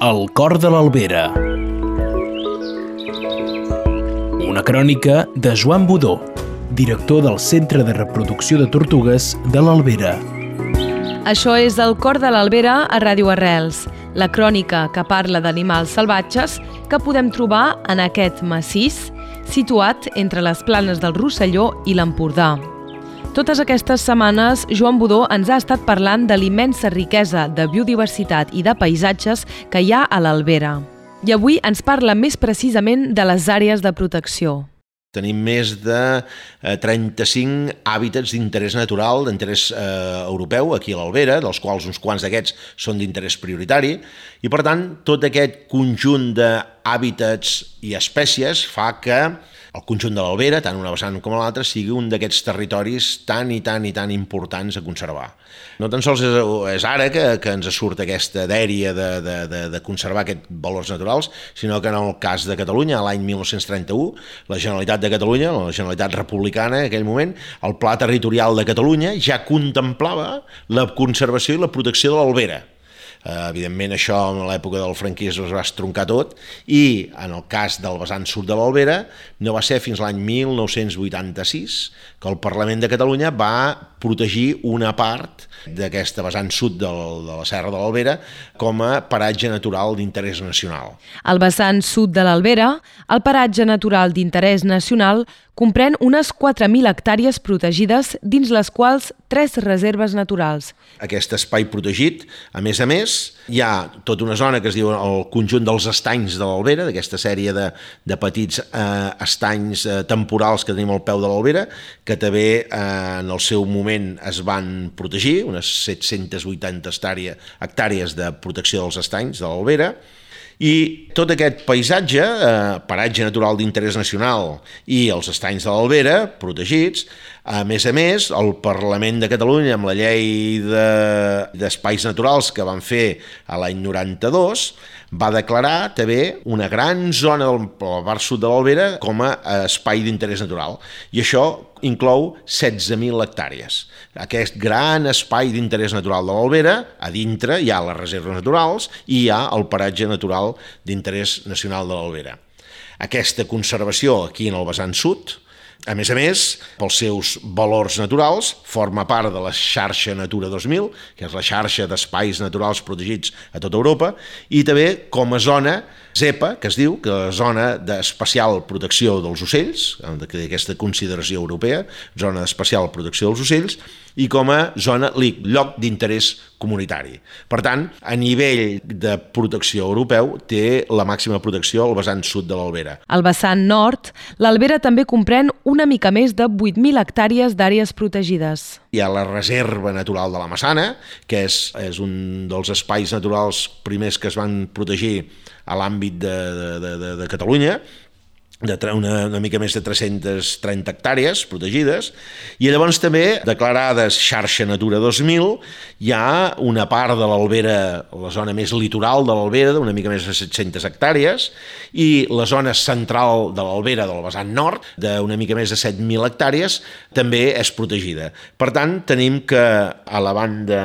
El cor de l'Albera. Una crònica de Joan Budó, director del Centre de Reproducció de Tortugues de l'Albera. Això és El cor de l'Albera a Ràdio Arrels, la crònica que parla d'animals salvatges que podem trobar en aquest massís situat entre les planes del Rosselló i l'Empordà. Totes aquestes setmanes, Joan Budó ens ha estat parlant de l'immensa riquesa de biodiversitat i de paisatges que hi ha a l'Albera. I avui ens parla més precisament de les àrees de protecció. Tenim més de 35 eh, hàbitats d'interès natural, d'interès eh, europeu, aquí a l'Albera, dels quals uns quants d'aquests són d'interès prioritari, i per tant tot aquest conjunt d'hàbitats i espècies fa que el conjunt de l'Albera, tant una vessant com l'altra, sigui un d'aquests territoris tan i tan i tan importants a conservar. No tan sols és, és ara que, que ens surt aquesta dèria de, de, de, de conservar aquests valors naturals, sinó que en el cas de Catalunya, l'any 1931, la Generalitat de Catalunya, la Generalitat Republicana en aquell moment, el Pla Territorial de Catalunya ja contemplava la conservació i la protecció de l'Albera evidentment això en l'època del franquisme es va estroncar tot i en el cas del vessant sud de l'Albera no va ser fins l'any 1986 que el Parlament de Catalunya va protegir una part d'aquesta vessant sud del, de la Serra de l'Albera com a paratge natural d'interès nacional. Al vessant sud de l'Albera, el paratge natural d'interès nacional comprèn unes 4.000 hectàrees protegides, dins les quals tres reserves naturals. Aquest espai protegit, a més a més, hi ha tota una zona que es diu el conjunt dels estanys de l'Albera, d'aquesta sèrie de, de petits eh, estanys eh, temporals que tenim al peu de l'Albera, que també eh, en el seu moment es van protegir, unes 780 hectàrees de protecció dels estanys de l'Albera, i tot aquest paisatge, eh, paratge natural d'interès nacional i els estanys de l'Albera, protegits, a més a més, el Parlament de Catalunya, amb la llei d'espais de, naturals que van fer a l'any 92, va declarar també una gran zona de la part sud de l'Albera com a espai d'interès natural. I això inclou 16.000 hectàrees. Aquest gran espai d'interès natural de l'Albera, a dintre hi ha les reserves naturals i hi ha el paratge natural d'interès nacional de l'Albera. Aquesta conservació aquí en el vessant sud, a més a més, pels seus valors naturals, forma part de la xarxa Natura 2000, que és la xarxa d'espais naturals protegits a tota Europa, i també com a zona ZEPA, que es diu, que és zona d'especial protecció dels ocells, d'aquesta consideració europea, zona d'especial protecció dels ocells, i com a zona LIC, lloc d'interès comunitari. Per tant, a nivell de protecció europeu, té la màxima protecció al vessant sud de l'Albera. Al vessant nord, l'Albera també comprèn una mica més de 8.000 hectàrees d'àrees protegides. Hi ha la Reserva Natural de la Massana, que és, és un dels espais naturals primers que es van protegir a l'àmbit de, de, de, de Catalunya, de una, una mica més de 330 hectàrees protegides, i llavors també, declarades xarxa Natura 2000, hi ha una part de l'Albera, la zona més litoral de l'Albera, d'una mica més de 700 hectàrees, i la zona central de l'Albera, del vessant nord, d'una mica més de 7.000 hectàrees, també és protegida. Per tant, tenim que a la banda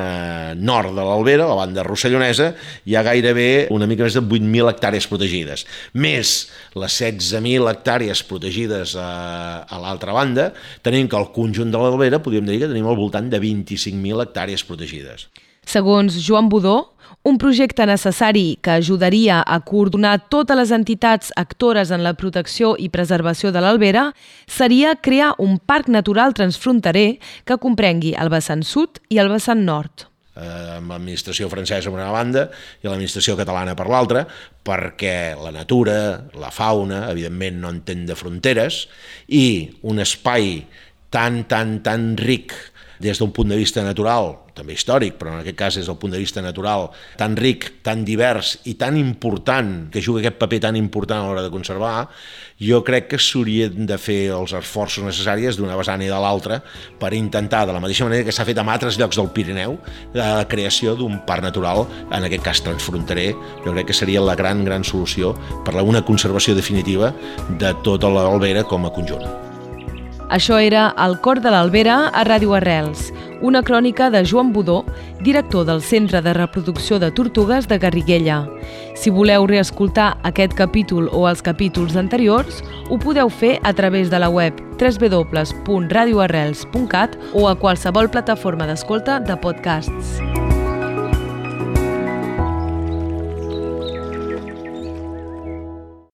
nord de l'Albera, la banda rossellonesa, hi ha gairebé una mica més de 8.000 hectàrees protegides, més les 16.000 hectàrees protegides a, a l'altra banda, tenim que el conjunt de l'Albera podríem dir que tenim al voltant de 25.000 hectàrees protegides. Segons Joan Budó, un projecte necessari que ajudaria a coordinar totes les entitats actores en la protecció i preservació de l'Albera seria crear un parc natural transfronterer que comprengui el vessant sud i el vessant nord eh, amb l'administració francesa per una banda i l'administració catalana per l'altra, perquè la natura, la fauna, evidentment no entén de fronteres, i un espai tan, tan, tan ric des d'un punt de vista natural, també històric, però en aquest cas és el punt de vista natural, tan ric, tan divers i tan important, que juga aquest paper tan important a l'hora de conservar, jo crec que s'haurien de fer els esforços necessaris d'una vessant i de l'altra per intentar, de la mateixa manera que s'ha fet en altres llocs del Pirineu, la creació d'un parc natural, en aquest cas transfronterer, jo crec que seria la gran, gran solució per a una conservació definitiva de tota l'Albera com a conjunt. Això era El cor de l'Albera a Ràdio Arrels, una crònica de Joan Budó, director del Centre de Reproducció de Tortugues de Garriguella. Si voleu reescoltar aquest capítol o els capítols anteriors, ho podeu fer a través de la web www.radioarrels.cat o a qualsevol plataforma d'escolta de podcasts.